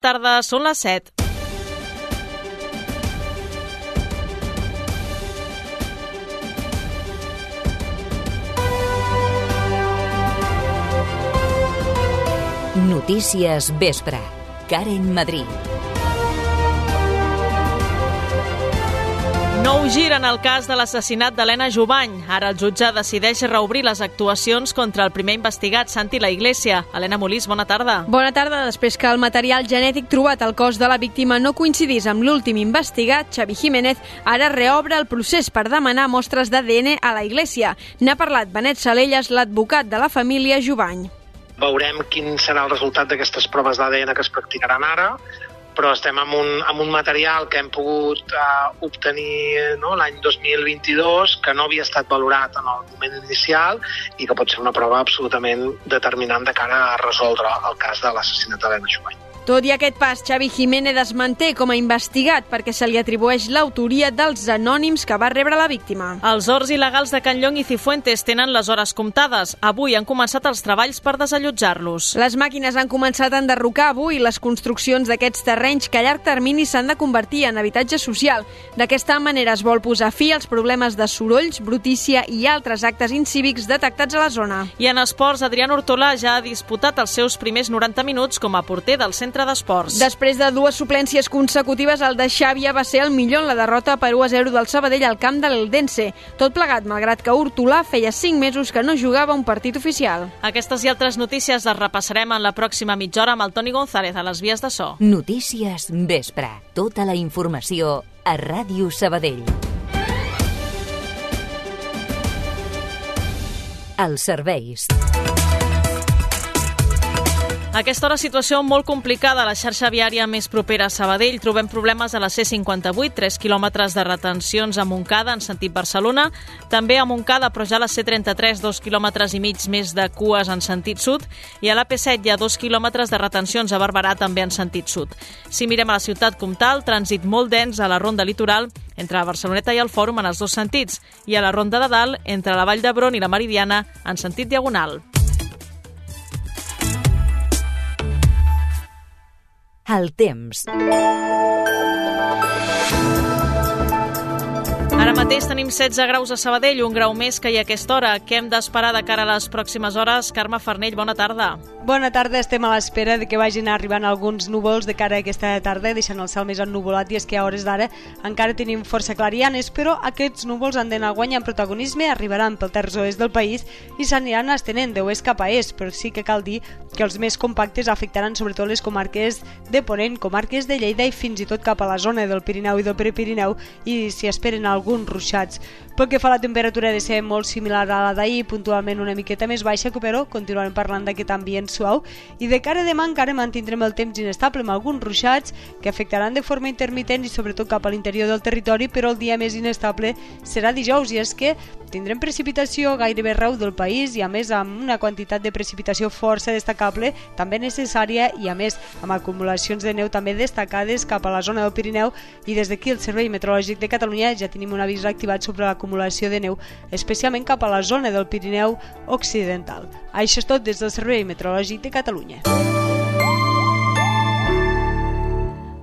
Tarda, són les 7. Notícies Vespre. Karen Madrid. Nou gir en el cas de l'assassinat d'Helena Jubany. Ara el jutge decideix reobrir les actuacions contra el primer investigat, Santi La Iglesia. Helena Molís, bona tarda. Bona tarda. Després que el material genètic trobat al cos de la víctima no coincidís amb l'últim investigat, Xavi Jiménez ara reobre el procés per demanar mostres d'ADN a la Iglesia. N'ha parlat Benet Salelles, l'advocat de la família Jubany. Veurem quin serà el resultat d'aquestes proves d'ADN que es practicaran ara, però estem amb un, amb un material que hem pogut uh, obtenir no, l'any 2022 que no havia estat valorat en el moment inicial i que pot ser una prova absolutament determinant de cara a resoldre el cas de l'assassinat d'Helena Jovany. Tot i aquest pas, Xavi Jiménez es manté com a investigat perquè se li atribueix l'autoria dels anònims que va rebre la víctima. Els horts il·legals de Can Llong i Cifuentes tenen les hores comptades. Avui han començat els treballs per desallotjar-los. Les màquines han començat a enderrocar avui les construccions d'aquests terrenys que a llarg termini s'han de convertir en habitatge social. D'aquesta manera es vol posar fi als problemes de sorolls, brutícia i altres actes incívics detectats a la zona. I en esports, Adrián Hortolà ja ha disputat els seus primers 90 minuts com a porter del centre d'esports. Després de dues suplències consecutives, el de Xàbia va ser el millor en la derrota per 1 a 0 del Sabadell al camp de l'Eldense. Tot plegat, malgrat que Hortolà feia 5 mesos que no jugava un partit oficial. Aquestes i altres notícies les repassarem en la pròxima mitja hora amb el Toni González a les vies de so. Notícies Vespre. Tota la informació a Ràdio Sabadell. Els serveis. Aquesta hora, situació molt complicada a la xarxa viària més propera a Sabadell. Trobem problemes a la C58, 3 quilòmetres de retencions a Montcada en sentit Barcelona. També a Montcada, però ja a la C33, 2 quilòmetres i mig més de cues en sentit sud. I a l'AP7 hi ha 2 quilòmetres de retencions a Barberà també en sentit sud. Si mirem a la ciutat comtal, trànsit molt dens a la ronda litoral entre la Barceloneta i el Fòrum en els dos sentits i a la ronda de dalt entre la Vall d'Hebron i la Meridiana en sentit diagonal. El temps. Ara mateix tenim 16 graus a Sabadell, un grau més que hi ha aquesta hora. Què hem d'esperar de cara a les pròximes hores? Carme Farnell, bona tarda. Bona tarda, estem a l'espera de que vagin arribant alguns núvols de cara a aquesta tarda, deixant el cel més ennuvolat i és que a hores d'ara encara tenim força clarianes, però aquests núvols han d'anar guanyant protagonisme, arribaran pel terç oest del país i s'aniran estenent de oest cap a est, però sí que cal dir que els més compactes afectaran sobretot les comarques de Ponent, comarques de Lleida i fins i tot cap a la zona del Pirineu i del Prepirineu i s'hi esperen alguns ruixats. Pel que fa a la temperatura de ser molt similar a la d'ahir, puntualment una miqueta més baixa, però continuarem parlant d'aquest ambient suau i de cara a demà encara mantindrem el temps inestable amb alguns ruixats que afectaran de forma intermitent i sobretot cap a l'interior del territori, però el dia més inestable serà dijous i és que tindrem precipitació gairebé arreu del país i a més amb una quantitat de precipitació força destacable, també necessària i a més amb acumulacions de neu també destacades cap a la zona del Pirineu i des d'aquí el Servei Meteorològic de Catalunya ja tenim un avís activat sobre l'acumulació de neu, especialment cap a la zona del Pirineu Occidental. Això és tot des del Servei Meteorològic de Catalunya.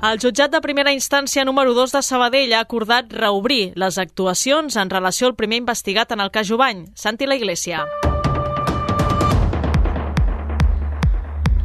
El jutjat de primera instància número 2 de Sabadell ha acordat reobrir les actuacions en relació al primer investigat en el cas Jovany, Santi la Iglesia.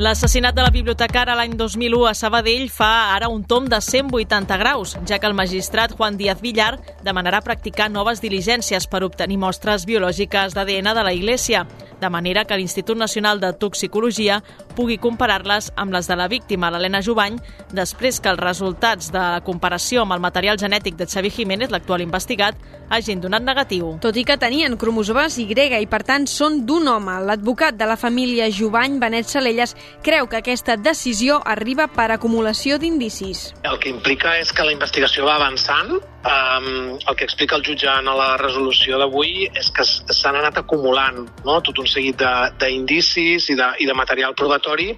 L'assassinat de la bibliotecària l'any 2001 a Sabadell fa ara un tom de 180 graus, ja que el magistrat Juan Díaz Villar demanarà practicar noves diligències per obtenir mostres biològiques d'ADN de la Iglesia, de manera que l'Institut Nacional de Toxicologia pugui comparar-les amb les de la víctima, l'Helena Jovany, després que els resultats de la comparació amb el material genètic de Xavi Jiménez, l'actual investigat, hagin donat negatiu. Tot i que tenien cromosomes Y i per tant són d'un home, l'advocat de la família Jovany, Benet Salelles, creu que aquesta decisió arriba per acumulació d'indicis. El que implica és que la investigació va avançant. Um, el que explica el jutge en la resolució d'avui és que s'han anat acumulant no? tot un seguit d'indicis i, de, i de material probatori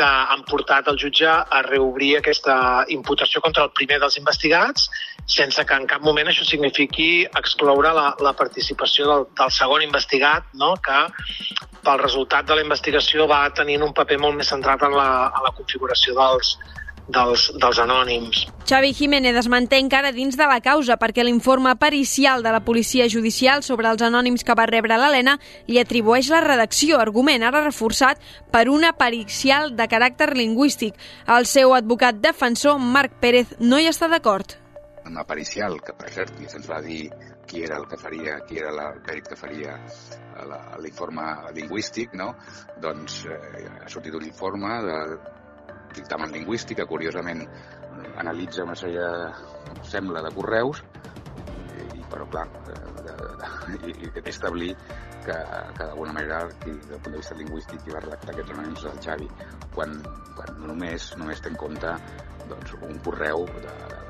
que han portat el jutge a reobrir aquesta imputació contra el primer dels investigats sense que en cap moment això signifiqui excloure la, la participació del, del segon investigat, no? que pel resultat de la investigació va tenint un paper molt més centrat en la, en la configuració dels, dels, dels anònims. Xavi Jiménez es manté encara dins de la causa perquè l'informe pericial de la policia judicial sobre els anònims que va rebre l'Helena li atribueix la redacció, argument ara reforçat per una pericial de caràcter lingüístic. El seu advocat defensor, Marc Pérez, no hi està d'acord. Una pericial que, per cert, se'ns va dir qui era el que faria, qui era el que faria l'informe lingüístic, no? doncs eh, ha sortit un informe de dictamen lingüístic que curiosament analitza una sèrie, sembla, de correus, i, però clar, de, de, i, i establir que, que d'alguna manera, qui, del punt de vista lingüístic, qui va redactar aquests anònims del Xavi, quan, quan només, només té en compte doncs, un correu de, de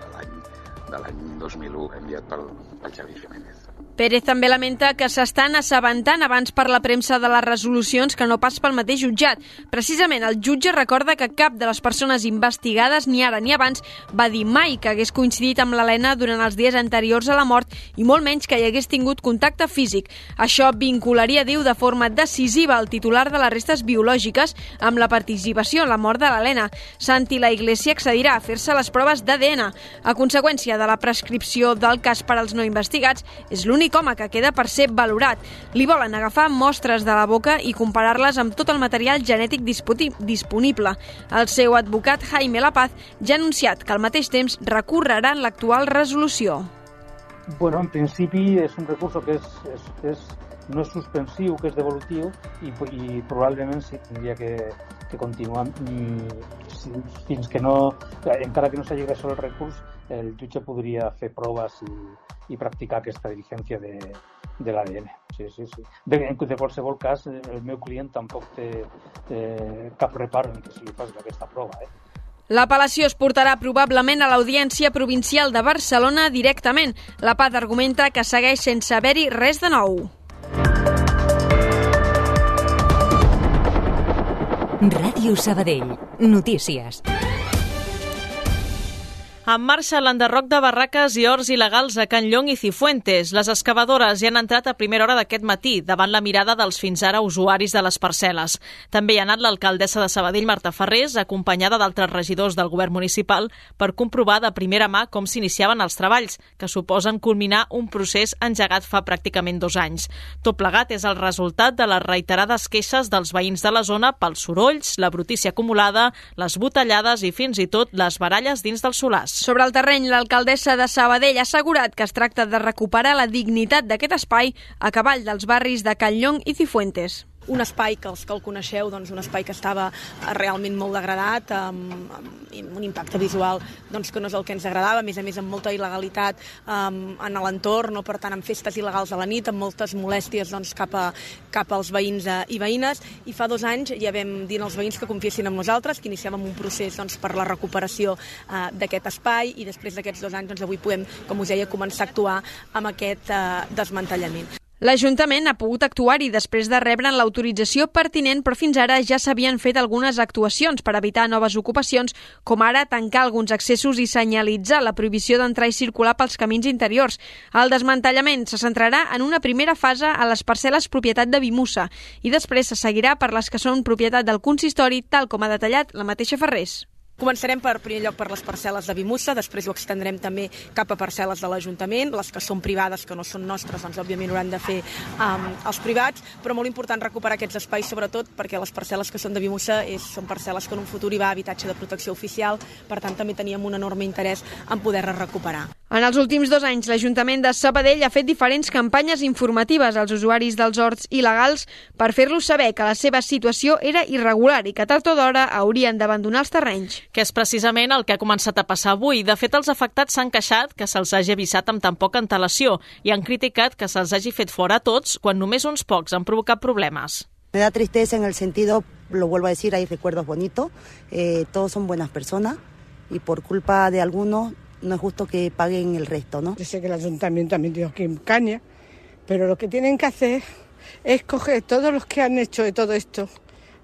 l'any 2001 enviat pel, pel Xavi Jiménez. Pérez també lamenta que s'estan assabentant abans per la premsa de les resolucions que no pas pel mateix jutjat. Precisament, el jutge recorda que cap de les persones investigades, ni ara ni abans, va dir mai que hagués coincidit amb l'Helena durant els dies anteriors a la mort i molt menys que hi hagués tingut contacte físic. Això vincularia, diu, de forma decisiva el titular de les restes biològiques amb la participació en la mort de l'Helena. Santi la Iglesia accedirà a fer-se les proves d'ADN. A conseqüència de la prescripció del cas per als no investigats, és l'únic l'únic home que queda per ser valorat. Li volen agafar mostres de la boca i comparar-les amb tot el material genètic disponible. El seu advocat Jaime Lapaz ja ha anunciat que al mateix temps recorreran l'actual resolució. Bueno, en principi és un recurs que és, és, és, no és suspensiu, que és devolutiu i, i probablement sí, tindria que, que continuar mm, fins que no, encara que no s'hagi resolt el recurs, el jutge podria fer proves i, i practicar aquesta diligència de, de l'ADN. Sí, sí, sí. De, de qualsevol cas, el meu client tampoc té eh, cap repart en que se li faci aquesta prova. Eh? L'apel·lació es portarà probablement a l'Audiència Provincial de Barcelona directament. La PAD argumenta que segueix sense haver-hi res de nou. Ràdio Sabadell. Notícies. En marxa l'enderroc de barraques i horts il·legals a Can Llong i Cifuentes. Les excavadores hi han entrat a primera hora d'aquest matí, davant la mirada dels fins ara usuaris de les parcel·les. També hi ha anat l'alcaldessa de Sabadell, Marta Ferrés, acompanyada d'altres regidors del govern municipal, per comprovar de primera mà com s'iniciaven els treballs, que suposen culminar un procés engegat fa pràcticament dos anys. Tot plegat és el resultat de les reiterades queixes dels veïns de la zona pels sorolls, la brutícia acumulada, les botellades i fins i tot les baralles dins dels solars. Sobre el terreny, l'alcaldessa de Sabadell ha assegurat que es tracta de recuperar la dignitat d'aquest espai a cavall dels barris de Calllong i Cifuentes un espai que els que el coneixeu, doncs un espai que estava eh, realment molt degradat, amb, amb un impacte visual doncs, que no és el que ens agradava, a més a més amb molta il·legalitat um, en l'entorn, no? per tant amb festes il·legals a la nit, amb moltes molèsties doncs, cap, a, cap als veïns uh, i veïnes, i fa dos anys ja vam dir als veïns que confiessin en nosaltres, que iniciàvem un procés doncs, per la recuperació uh, d'aquest espai, i després d'aquests dos anys doncs, avui podem, com us deia, començar a actuar amb aquest uh, desmantellament. L'Ajuntament ha pogut actuar-hi després de rebre l'autorització pertinent, però fins ara ja s'havien fet algunes actuacions per evitar noves ocupacions, com ara tancar alguns accessos i senyalitzar la prohibició d'entrar i circular pels camins interiors. El desmantellament se centrarà en una primera fase a les parcel·les propietat de Bimussa i després se seguirà per les que són propietat del consistori, tal com ha detallat la mateixa Ferrés. Començarem per primer lloc per les parcel·les de Bimussa, després ho extendrem també cap a parcel·les de l'Ajuntament, les que són privades, que no són nostres, doncs òbviament hauran de fer um, els privats, però molt important recuperar aquests espais, sobretot perquè les parcel·les que són de Bimussa és, són parcel·les que en un futur hi va habitatge de protecció oficial, per tant també teníem un enorme interès en poder-les recuperar. En els últims dos anys, l'Ajuntament de Sabadell ha fet diferents campanyes informatives als usuaris dels horts il·legals per fer-los saber que la seva situació era irregular i que tard o d'hora haurien d'abandonar els terrenys que és precisament el que ha començat a passar avui. De fet, els afectats s'han queixat que se'ls hagi avisat amb tan poca antelació i han criticat que se'ls hagi fet fora a tots quan només uns pocs han provocat problemes. Me da tristeza en el sentido, lo vuelvo a decir, hay recuerdos bonitos, eh, todos son buenas personas y por culpa de algunos no es justo que paguen el resto, ¿no? Yo sé que el ayuntamiento también tiene aquí en Caña, pero lo que tienen que hacer es coger todos los que han hecho de todo esto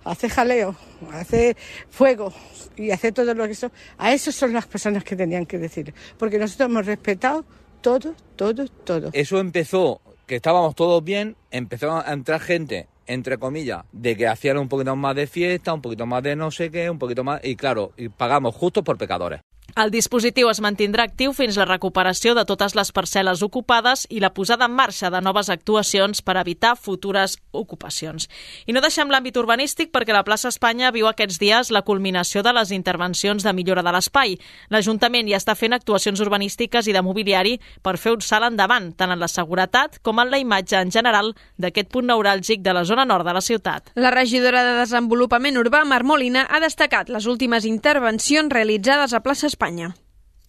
hace jaleo, hace fuego y hace todo lo que eso, a esas son las personas que tenían que decir. Porque nosotros hemos respetado todo, todo, todo. Eso empezó, que estábamos todos bien, empezó a entrar gente entre comillas, de que hacían un poquito más de fiesta, un poquito más de no sé qué, un poquito más... Y claro, y pagamos justo por pecadores. El dispositiu es mantindrà actiu fins la recuperació de totes les parcel·les ocupades i la posada en marxa de noves actuacions per evitar futures ocupacions. I no deixem l'àmbit urbanístic perquè la plaça Espanya viu aquests dies la culminació de les intervencions de millora de l'espai. L'Ajuntament ja està fent actuacions urbanístiques i de mobiliari per fer un salt endavant, tant en la seguretat com en la imatge en general d'aquest punt neuràlgic de la zona nord de la ciutat. La regidora de Desenvolupament Urbà, Mar Molina, ha destacat les últimes intervencions realitzades a plaça Espanya Espanya.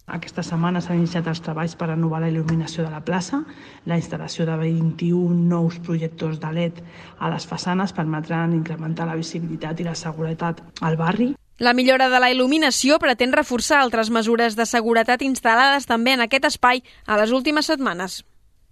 Aquesta setmana s'han iniciat els treballs per renovar la il·luminació de la plaça. La instal·lació de 21 nous projectors de LED a les façanes permetran incrementar la visibilitat i la seguretat al barri. La millora de la il·luminació pretén reforçar altres mesures de seguretat instal·lades també en aquest espai a les últimes setmanes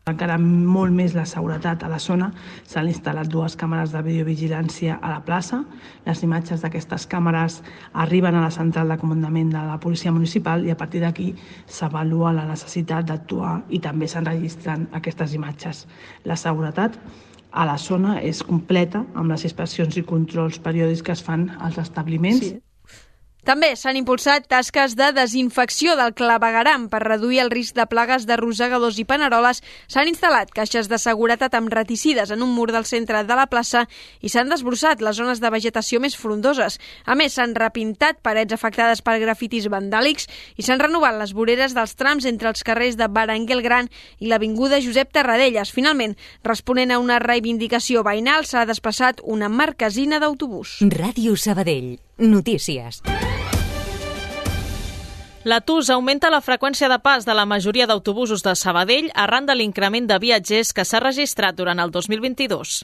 encara molt més la seguretat a la zona. S'han instal·lat dues càmeres de videovigilància a la plaça. Les imatges d'aquestes càmeres arriben a la central de comandament de la policia municipal i a partir d'aquí s'avalua la necessitat d'actuar i també s'enregistren aquestes imatges. La seguretat a la zona és completa amb les inspeccions i controls periòdics que es fan als establiments. Sí. També s'han impulsat tasques de desinfecció del clavegaram per reduir el risc de plagues de rosegadors i paneroles. S'han instal·lat caixes de seguretat amb reticides en un mur del centre de la plaça i s'han desbrossat les zones de vegetació més frondoses. A més, s'han repintat parets afectades per grafitis vandàlics i s'han renovat les voreres dels trams entre els carrers de Baranguel Gran i l'Avinguda Josep Tarradellas. Finalment, responent a una reivindicació veïnal, s'ha desplaçat una marquesina d'autobús. Ràdio Sabadell. Notícies. L'ATUS augmenta la freqüència de pas de la majoria d'autobusos de Sabadell arran de l'increment de viatgers que s'ha registrat durant el 2022.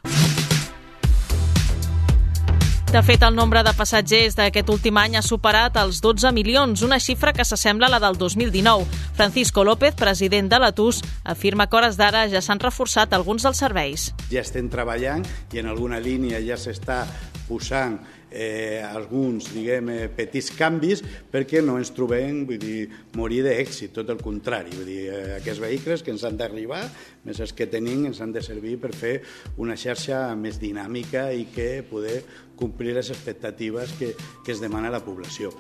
De fet, el nombre de passatgers d'aquest últim any ha superat els 12 milions, una xifra que s'assembla a la del 2019. Francisco López, president de l'ATUS, afirma que hores d'ara ja s'han reforçat alguns dels serveis. Ja estem treballant i en alguna línia ja s'està posant eh, alguns, diguem, eh, petits canvis perquè no ens trobem, vull dir, morir d'èxit, tot el contrari. Vull dir, eh, aquests vehicles que ens han d'arribar, més els que tenim, ens han de servir per fer una xarxa més dinàmica i que poder complir les expectatives que, que es demana la població.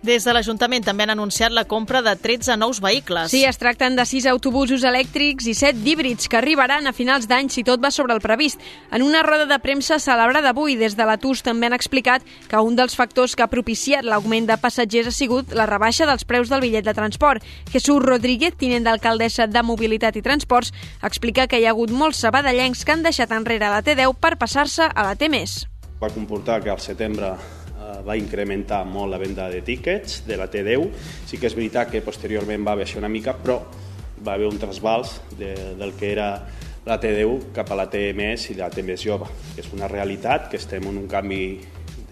Des de l'Ajuntament també han anunciat la compra de 13 nous vehicles. Sí, es tracten de 6 autobusos elèctrics i 7 d'híbrids que arribaran a finals d'any si tot va sobre el previst. En una roda de premsa celebrada avui des de la TUS també han explicat que un dels factors que ha propiciat l'augment de passatgers ha sigut la rebaixa dels preus del bitllet de transport. Jesús Rodríguez, tinent d'alcaldessa de Mobilitat i Transports, explica que hi ha hagut molts sabadellencs que han deixat enrere la T10 per passar-se a la T+. Va comportar que al setembre va incrementar molt la venda de tíquets de la T10. Sí que és veritat que posteriorment va baixar una mica, però va haver un trasbals de, del que era la T10 cap a la T més i la T més jove, que és una realitat, que estem en un canvi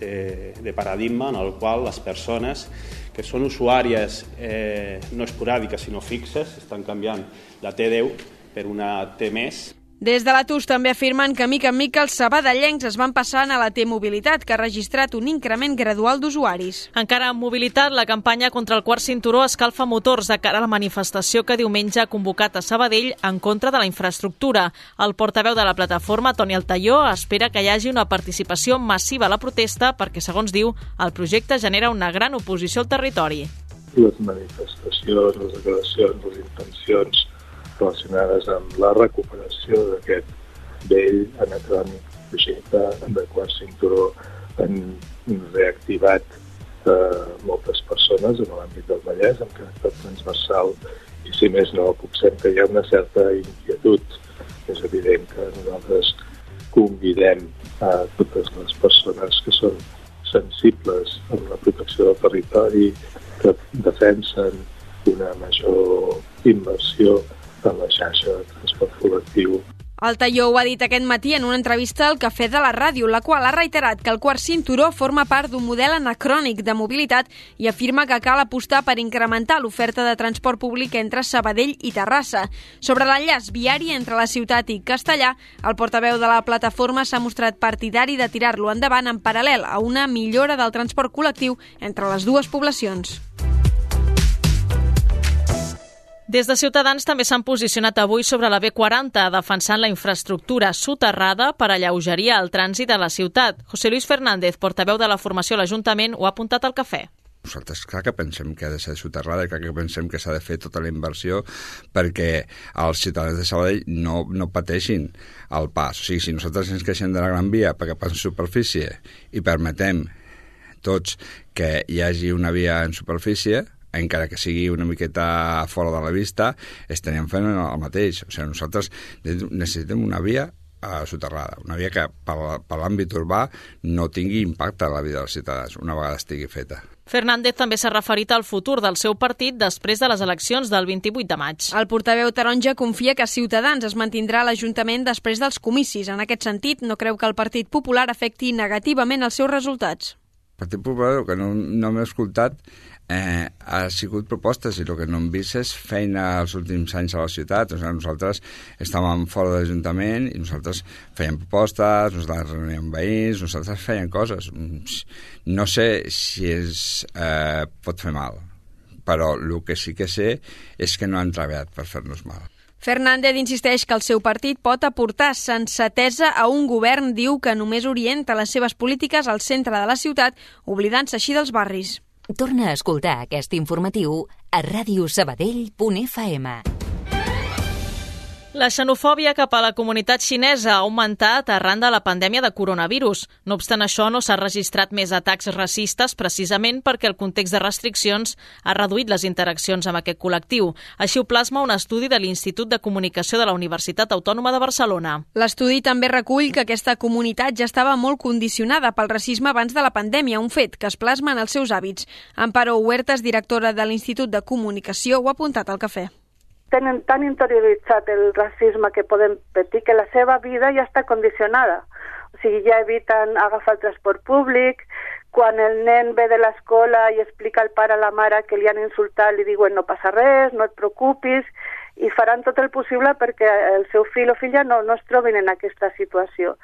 de, de paradigma en el qual les persones que són usuàries eh, no esporàdiques sinó fixes estan canviant la T10 per una T més des de l'Atus també afirmen que mica en mica els sabadellencs es van passant a la T-Mobilitat, que ha registrat un increment gradual d'usuaris. Encara en mobilitat, la campanya contra el quart cinturó escalfa motors de cara a la manifestació que diumenge ha convocat a Sabadell en contra de la infraestructura. El portaveu de la plataforma, Toni Altaió, espera que hi hagi una participació massiva a la protesta perquè, segons diu, el projecte genera una gran oposició al territori. Les manifestacions, les declaracions, les intencions relacionades amb la recuperació d'aquest vell anacrònic projecte de quart cinturó han reactivat eh, moltes persones en l'àmbit del Vallès amb caràcter transversal. I si més no potser que hi ha una certa inquietud. És evident que nosaltres convidem a totes les persones que són sensibles amb la protecció del territori que defensen una major inversió xarxa de transport col·lectiu El Talló ho ha dit aquest matí en una entrevista al Cafè de la Ràdio, la qual ha reiterat que el quart cinturó forma part d'un model anacrònic de mobilitat i afirma que cal apostar per incrementar l'oferta de transport públic entre Sabadell i Terrassa. Sobre l'enllaç viari entre la ciutat i Castellà, el portaveu de la plataforma s'ha mostrat partidari de tirar-lo endavant en paral·lel a una millora del transport col·lectiu entre les dues poblacions. Des de Ciutadans també s'han posicionat avui sobre la B40, defensant la infraestructura soterrada per alleugerir el trànsit a la ciutat. José Luis Fernández, portaveu de la formació a l'Ajuntament, ho ha apuntat al cafè. Nosaltres clar que pensem que ha de ser soterrada, clar que pensem que s'ha de fer tota la inversió perquè els ciutadans de Sabadell no, no pateixin el pas. O sigui, si nosaltres ens queixem de la Gran Via perquè passa en superfície i permetem tots que hi hagi una via en superfície, encara que sigui una miqueta fora de la vista, estaríem fent el mateix. O sigui, nosaltres necessitem una via eh, soterrada, una via que per, per l'àmbit urbà no tingui impacte a la vida dels ciutadans una vegada estigui feta. Fernández també s'ha referit al futur del seu partit després de les eleccions del 28 de maig. El portaveu taronja confia que Ciutadans es mantindrà a l'Ajuntament després dels comicis. En aquest sentit, no creu que el Partit Popular afecti negativament els seus resultats. El Partit Popular, que no, no m'he escoltat, eh, ha sigut propostes i el que no hem vist és feina els últims anys a la ciutat. O sigui, nosaltres estàvem fora de l'Ajuntament i nosaltres fèiem propostes, nosaltres reuníem veïns, nosaltres fèiem coses. No sé si es eh, pot fer mal, però el que sí que sé és que no han treballat per fer-nos mal. Fernández insisteix que el seu partit pot aportar sensatesa a un govern, diu que només orienta les seves polítiques al centre de la ciutat, oblidant-se així dels barris. Torna a escoltar aquest informatiu a radiosabadell.fm. La xenofòbia cap a la comunitat xinesa ha augmentat arran de la pandèmia de coronavirus. No obstant això, no s'ha registrat més atacs racistes precisament perquè el context de restriccions ha reduït les interaccions amb aquest col·lectiu. Així ho plasma un estudi de l'Institut de Comunicació de la Universitat Autònoma de Barcelona. L'estudi també recull que aquesta comunitat ja estava molt condicionada pel racisme abans de la pandèmia, un fet que es plasma en els seus hàbits. Amparo Huertas, directora de l'Institut de Comunicació, ho ha apuntat al cafè tenen tan interioritzat el racisme que poden patir que la seva vida ja està condicionada. O sigui, ja eviten agafar el transport públic, quan el nen ve de l'escola i explica al pare a la mare que li han insultat, li diuen no passa res, no et preocupis, i faran tot el possible perquè el seu fill o filla no, no es trobin en aquesta situació.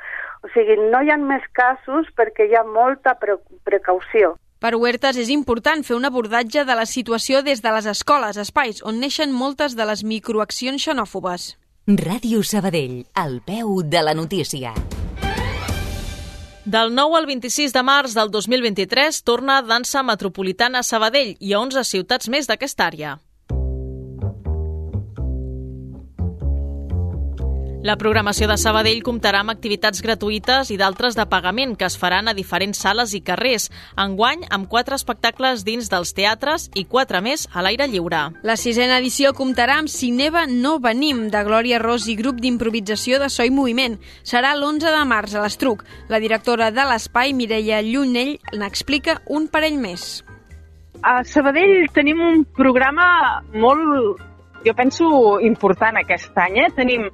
O sigui, no hi ha més casos perquè hi ha molta pre precaució. Per Huertas és important fer un abordatge de la situació des de les escoles, espais on neixen moltes de les microaccions xenòfobes. Ràdio Sabadell, al peu de la notícia. Del 9 al 26 de març del 2023 torna Dansa Metropolitana a Sabadell i a 11 ciutats més d'aquesta àrea. La programació de Sabadell comptarà amb activitats gratuïtes i d'altres de pagament que es faran a diferents sales i carrers. Enguany, amb quatre espectacles dins dels teatres i quatre més a l'aire lliure. La sisena edició comptarà amb Cineva No Venim, de Glòria Ros i grup d'improvisació de So i Moviment. Serà l'11 de març a l'Estruc. La directora de l'espai, Mireia Llunell, n'explica un parell més. A Sabadell tenim un programa molt, jo penso, important aquest any. Eh? Tenim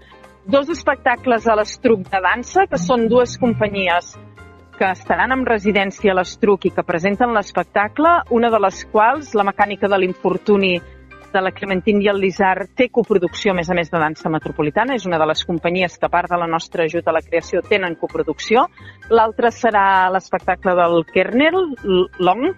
dos espectacles a l'Estruc de dansa, que són dues companyies que estaran en residència a l'Estruc i que presenten l'espectacle, una de les quals, la mecànica de l'infortuni de la Clementine i el Lizar, té coproducció, a més a més, de dansa metropolitana. És una de les companyies que, a part de la nostra ajuda a la creació, tenen coproducció. L'altra serà l'espectacle del Kernel, Long,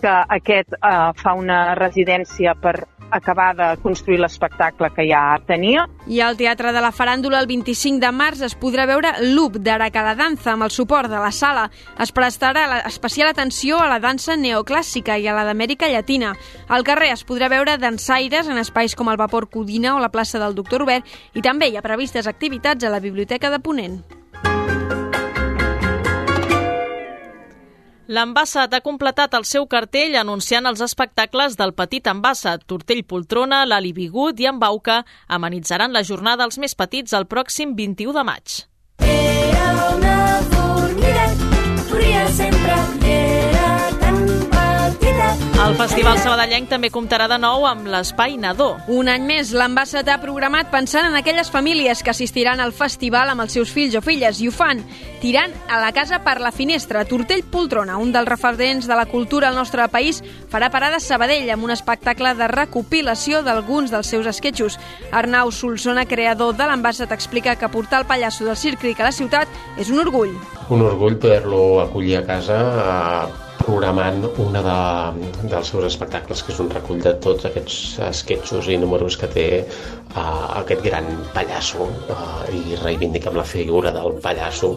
que aquest eh, fa una residència per acabar de construir l'espectacle que ja tenia. I al Teatre de la Faràndula el 25 de març es podrà veure Loop d'Araca Danza amb el suport de la sala. Es prestarà especial atenció a la dansa neoclàssica i a la d'Amèrica Llatina. Al carrer es podrà veure dansaires en espais com el Vapor Codina o la plaça del Doctor Obert i també hi ha previstes activitats a la Biblioteca de Ponent. L'Ambassat ha completat el seu cartell anunciant els espectacles del Petit Ambassat. Tortell Poltrona, l'Ali Bigut i en Bauca amenitzaran la jornada dels més petits el pròxim 21 de maig. Era una formiga, corria sempre, era El Festival Sabadellenc també comptarà de nou amb l'Espai Nadó. Un any més, l'ambassat ha programat pensant en aquelles famílies que assistiran al festival amb els seus fills o filles i ho fan tirant a la casa per la finestra. Tortell Poltrona, un dels referents de la cultura al nostre país, farà parada a Sabadell amb un espectacle de recopilació d'alguns dels seus esquetxos. Arnau Solsona, creador de l'ambassat, explica que portar el pallasso del Circric a la ciutat és un orgull. Un orgull poder-lo acollir a casa eh, programant una de, dels seus espectacles, que és un recull de tots aquests esquetxos i números que té uh, aquest gran pallasso uh, i reivindiquem la figura del pallasso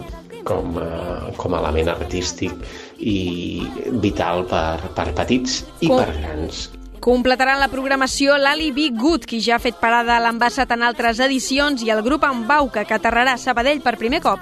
com, uh, com a element artístic i vital per, per petits i Com- per grans. Completaran la programació l'Ali Be Good, qui ja ha fet parada a l'ambassat en altres edicions, i el grup Embauca, que aterrarà a Sabadell per primer cop.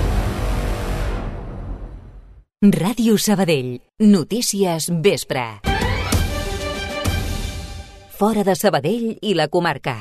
Ràdio Sabadell. Notícies vespre. Fora de Sabadell i la comarca.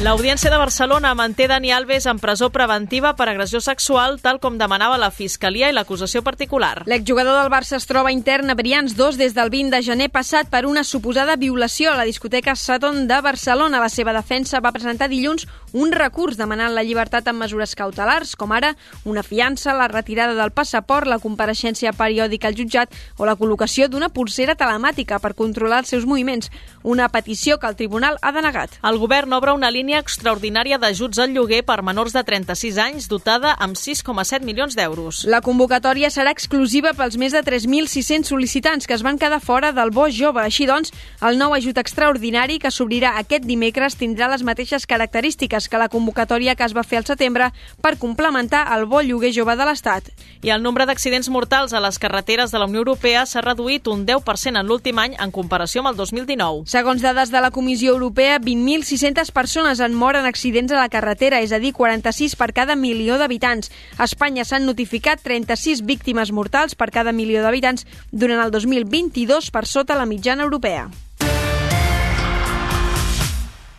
L'Audiència de Barcelona manté Dani Alves en presó preventiva per agressió sexual, tal com demanava la Fiscalia i l'acusació particular. L'exjugador del Barça es troba intern a Brians 2 des del 20 de gener passat per una suposada violació a la discoteca Saturn de Barcelona. La seva defensa va presentar dilluns un recurs demanant la llibertat amb mesures cautelars, com ara una fiança, la retirada del passaport, la compareixença periòdica al jutjat o la col·locació d'una pulsera telemàtica per controlar els seus moviments, una petició que el tribunal ha denegat. El govern obre una línia extraordinària d'ajuts al lloguer per menors de 36 anys dotada amb 6,7 milions d'euros. La convocatòria serà exclusiva pels més de 3.600 sol·licitants que es van quedar fora del bo jove. Així doncs, el nou ajut extraordinari que s'obrirà aquest dimecres tindrà les mateixes característiques que la convocatòria que es va fer al setembre per complementar el bo lloguer jove de l'Estat. I el nombre d'accidents mortals a les carreteres de la Unió Europea s'ha reduït un 10% en l'últim any en comparació amb el 2019. Segons dades de la Comissió Europea, 20.600 persones en moren accidents a la carretera, és a dir, 46 per cada milió d'habitants. A Espanya s'han notificat 36 víctimes mortals per cada milió d'habitants durant el 2022 per sota la mitjana europea.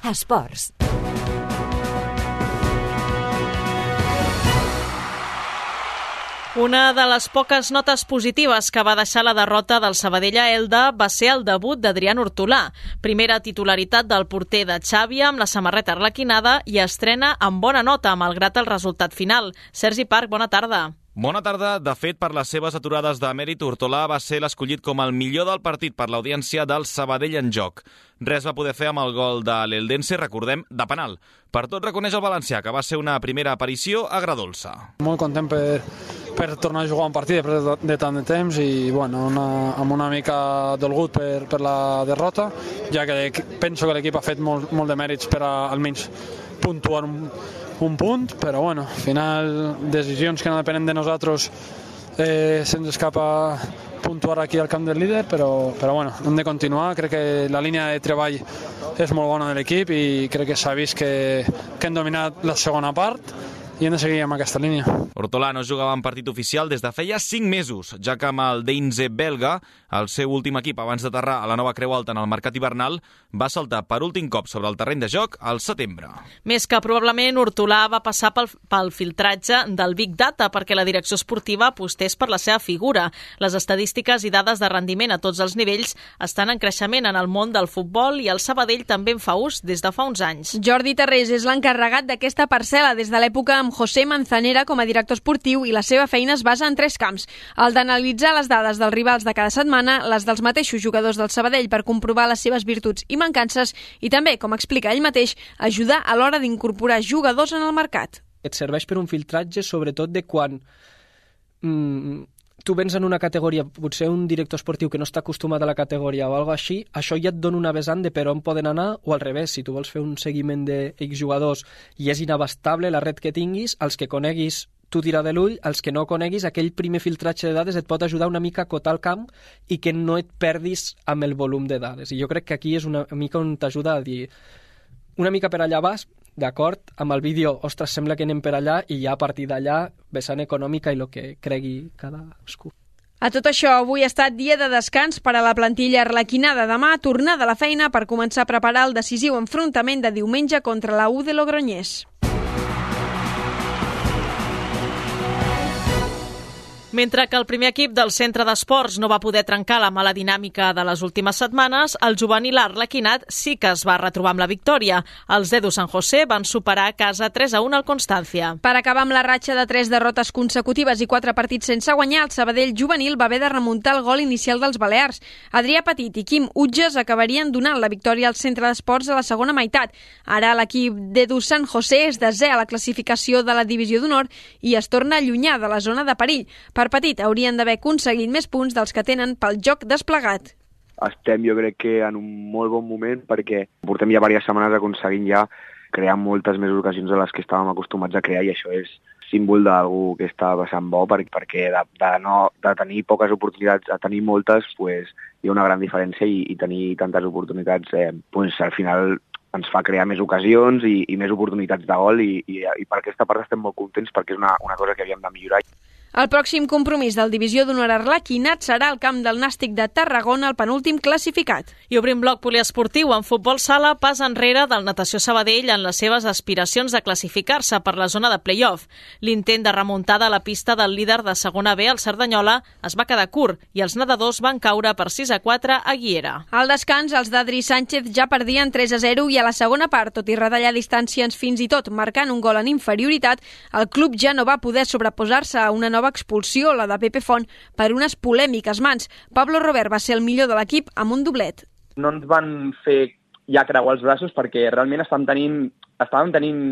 Esports. Una de les poques notes positives que va deixar la derrota del Sabadell a Elda va ser el debut d'Adrián Hortolà. Primera titularitat del porter de Xàbia amb la samarreta arlequinada i estrena amb bona nota, malgrat el resultat final. Sergi Parc, bona tarda. Bona tarda. De fet, per les seves aturades de mèrit, Hortolà va ser l'escollit com el millor del partit per l'audiència del Sabadell en joc. Res va poder fer amb el gol de l'Eldense, recordem, de penal. Per tot reconeix el valencià, que va ser una primera aparició agradolça. Molt content per, per tornar a jugar un partit després de, tant de temps i bueno, una, amb una mica dolgut per, per la derrota, ja que penso que l'equip ha fet molt, molt de mèrits per a, almenys puntuar un, un punt, però bueno, al final decisions que no depenen de nosaltres eh, se'ns escapa puntuar aquí al camp del líder, però, però bueno, hem de continuar, crec que la línia de treball és molt bona de l'equip i crec que s'ha vist que, que hem dominat la segona part i hem de seguir amb aquesta línia. Hortolà no jugava en partit oficial des de feia 5 mesos, ja que amb el Deinze belga, el seu últim equip abans d'aterrar a la nova Creu Alta en el mercat hivernal, va saltar per últim cop sobre el terreny de joc al setembre. Més que probablement Hortolà va passar pel, pel filtratge del Big Data perquè la direcció esportiva apostés per la seva figura. Les estadístiques i dades de rendiment a tots els nivells estan en creixement en el món del futbol i el Sabadell també en fa ús des de fa uns anys. Jordi Terrés és l'encarregat d'aquesta parcel·la des de l'època José Manzanera com a director esportiu i la seva feina es basa en tres camps. El d'analitzar les dades dels rivals de cada setmana, les dels mateixos jugadors del Sabadell per comprovar les seves virtuts i mancances i també, com explica ell mateix, ajudar a l'hora d'incorporar jugadors en el mercat. et serveix per un filtratge sobretot de quan tu vens en una categoria, potser un director esportiu que no està acostumat a la categoria o alguna així, això ja et dona una vessant de per on poden anar, o al revés, si tu vols fer un seguiment de X jugadors i és inabastable la red que tinguis, els que coneguis tu tira de l'ull, els que no coneguis, aquell primer filtratge de dades et pot ajudar una mica a cotar el camp i que no et perdis amb el volum de dades. I jo crec que aquí és una mica on t'ajuda a dir una mica per allà vas, d'acord, amb el vídeo, ostres, sembla que anem per allà i ja a partir d'allà, vessant econòmica i el que cregui cadascú. A tot això, avui ha estat dia de descans per a la plantilla arlequinada. Demà, tornar de la feina per començar a preparar el decisiu enfrontament de diumenge contra la U de Logroñés. Mentre que el primer equip del centre d'esports no va poder trencar la mala dinàmica de les últimes setmanes, el juvenil Arlequinat sí que es va retrobar amb la victòria. Els Edu San José van superar a casa 3 a 1 al Constància. Per acabar amb la ratxa de tres derrotes consecutives i quatre partits sense guanyar, el Sabadell juvenil va haver de remuntar el gol inicial dels Balears. Adrià Petit i Quim Utges acabarien donant la victòria al centre d'esports a la segona meitat. Ara l'equip d'Edu San José és desè a la classificació de la divisió d'honor i es torna allunyar de la zona de perill. Per Petit haurien d'haver aconseguit més punts dels que tenen pel joc desplegat. Estem, jo crec que en un molt bon moment perquè portem ja diverses setmanes aconseguint ja crear moltes més ocasions de les que estàvem acostumats a crear i això és símbol d'algú que està passant bo perquè de, de, no, de tenir poques oportunitats a tenir moltes pues, hi ha una gran diferència i, i tenir tantes oportunitats eh, pues, al final ens fa crear més ocasions i, i més oportunitats de gol i, i, i per aquesta part estem molt contents perquè és una, una cosa que havíem de millorar. El pròxim compromís del Divisió d'Honor Arlequinat serà al camp del Nàstic de Tarragona, el penúltim classificat. I obrim bloc poliesportiu en futbol sala, pas enrere del Natació Sabadell en les seves aspiracions de classificar-se per la zona de play-off. L'intent de remuntada a la pista del líder de segona B, el Cerdanyola, es va quedar curt i els nedadors van caure per 6 a 4 a Guiera. Al descans, els d'Adri Sánchez ja perdien 3 a 0 i a la segona part, tot i retallar distàncies fins i tot marcant un gol en inferioritat, el club ja no va poder sobreposar-se a una nova nova expulsió, la de Pepe Font, per unes polèmiques mans. Pablo Robert va ser el millor de l'equip amb un doblet. No ens van fer ja creuar els braços perquè realment estàvem tenint, estàvem tenint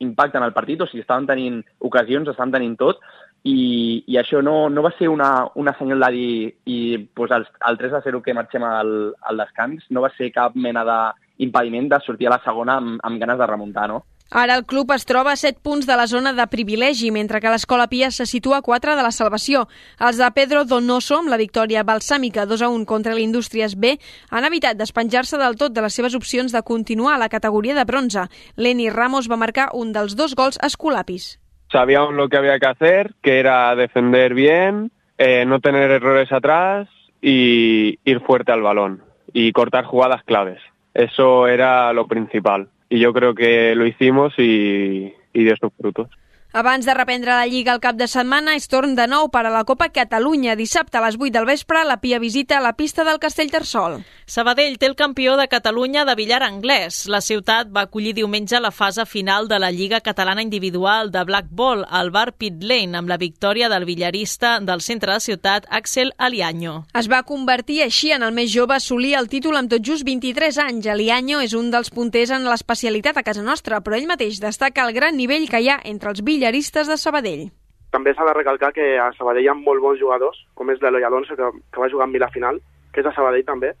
impacte en el partit, o sigui, estàvem tenint ocasions, estàvem tenint tot, i, i això no, no va ser una, una senyal de dir i pues, el, el 3 a 0 que marxem al, al descans no va ser cap mena d'impediment de sortir a la segona amb, amb ganes de remuntar, no? Ara el club es troba a 7 punts de la zona de privilegi, mentre que l'Escola Pia se situa a 4 de la salvació. Els de Pedro Donoso, amb la victòria balsàmica 2 a 1 contra l'Indústries B, han evitat despenjar-se del tot de les seves opcions de continuar a la categoria de bronze. Lenny Ramos va marcar un dels dos gols escolapis. Sabíamos lo que había que hacer, que era defender bien, eh, no tener errores atrás y ir fuerte al balón y cortar jugadas claves. Eso era lo principal. Y yo creo que lo hicimos y, y dio sus frutos. Abans de reprendre la Lliga el cap de setmana, és torn de nou per a la Copa Catalunya. Dissabte a les 8 del vespre, la Pia visita la pista del Castellterçol. Sabadell té el campió de Catalunya de billar anglès. La ciutat va acollir diumenge la fase final de la Lliga Catalana Individual de Black Ball al bar Pit Lane amb la victòria del billarista del centre de ciutat, Axel Aliaño. Es va convertir així en el més jove a assolir el títol amb tot just 23 anys. Aliaño és un dels punters en l'especialitat a casa nostra, però ell mateix destaca el gran nivell que hi ha entre els billars billaristes de Sabadell. També s'ha de recalcar que a Sabadell hi ha molt bons jugadors, com és l'Eloi Alonso, que, que va jugar en la final, que és a Sabadell també,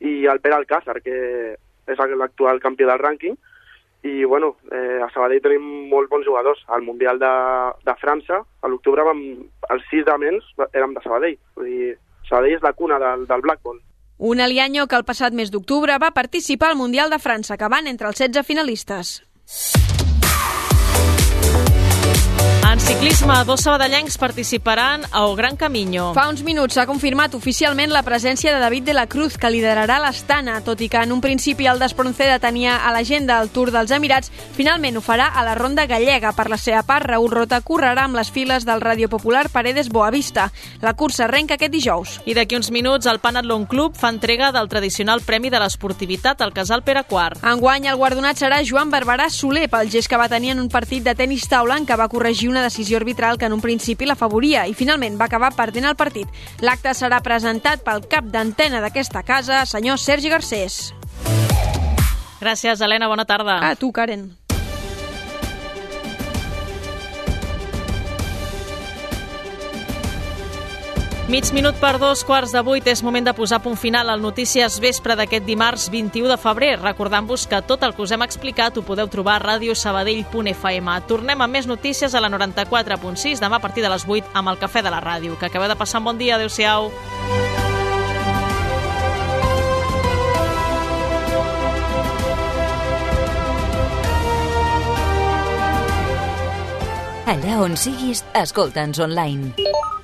i el Pere Alcázar, que és l'actual campió del rànquing, i bueno, eh, a Sabadell tenim molt bons jugadors. Al Mundial de, de França, a l'octubre, els sis de menys érem de Sabadell. Vull dir, Sabadell és la cuna del, del Blackball. Un alianyo que el passat mes d'octubre va participar al Mundial de França, que van entre els 16 finalistes. Thank En ciclisme, dos sabadellencs participaran a O Gran Camino. Fa uns minuts s'ha confirmat oficialment la presència de David de la Cruz, que liderarà l'Estana, tot i que en un principi el d'Espronceda tenia a l'agenda el Tour dels Emirats, finalment ho farà a la Ronda Gallega. Per la seva part, Raül Rota correrà amb les files del Radio Popular Paredes Boavista. La cursa arrenca aquest dijous. I d'aquí uns minuts, el Panatlon Club fa entrega del tradicional Premi de l'Esportivitat al Casal Pere IV. Enguany, el guardonat serà Joan Barberà Soler pel gest que va tenir en un partit de tenis taula en què va corregir una decisió arbitral que en un principi la favoria i finalment va acabar perdent el partit. L'acte serà presentat pel cap d'antena d'aquesta casa, senyor Sergi Garcés. Gràcies, Helena. Bona tarda. A tu, Karen. Mig minut per dos quarts de vuit és moment de posar punt final al Notícies Vespre d'aquest dimarts 21 de febrer, recordant-vos que tot el que us hem explicat ho podeu trobar a radiosabadell.fm. Tornem amb més notícies a la 94.6 demà a partir de les 8 amb el Cafè de la Ràdio. Que acabeu de passar un bon dia. Adéu-siau. Allà on siguis, escolta'ns online.